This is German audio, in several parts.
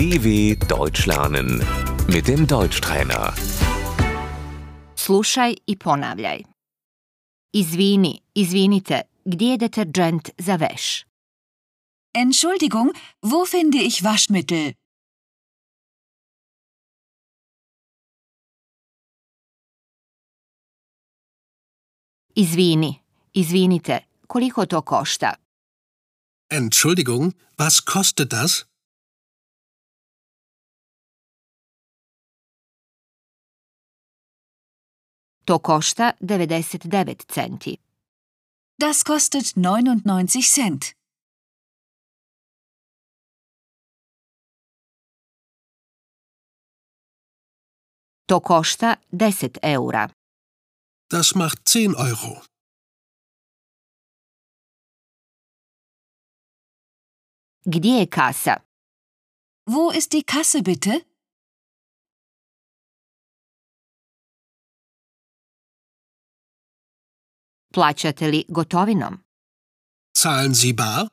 DW Deutsch lernen mit dem Deutschtrainer. Slušaj i ponavljaj. Izvini, izvinite, gdje je deterđent za veš? Entschuldigung, wo finde ich Waschmittel? Izvini, izvinite, koliko to košta? Entschuldigung, was kostet das? To košta 99 centi. Das kostet 99 Cent. To košta 10 eura. Das macht 10 Euro. Gdje je kasa? Wo ist die Kasse bitte? Plaćate li gotovinom? Zahlen Sie bar?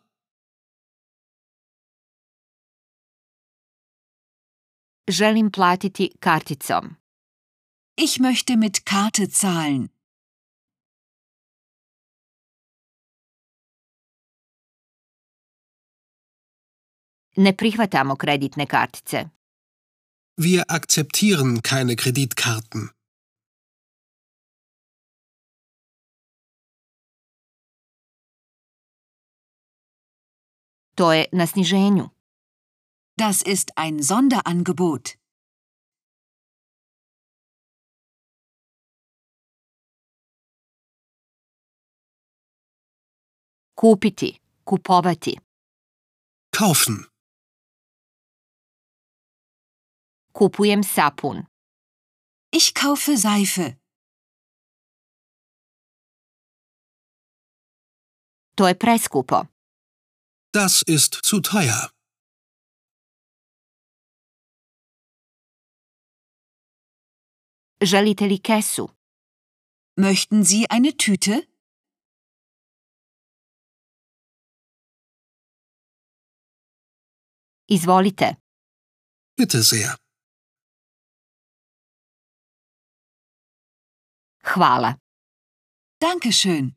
Želim platiti karticom. Ich möchte mit Karte zahlen. Ne prihvatamo kreditne kartice. Wir akzeptieren keine Kreditkarten. To je na sniženju. Das ist ein Sonderangebot. Kupiti, kupovati. Kaufen. Kupujem sapun. Ich kaufe Seife. To je preskupo. Das ist zu teuer. Želite li kesu? Möchten Sie eine Tüte? Izvolite. Bitte sehr. Hvala. Dankeschön.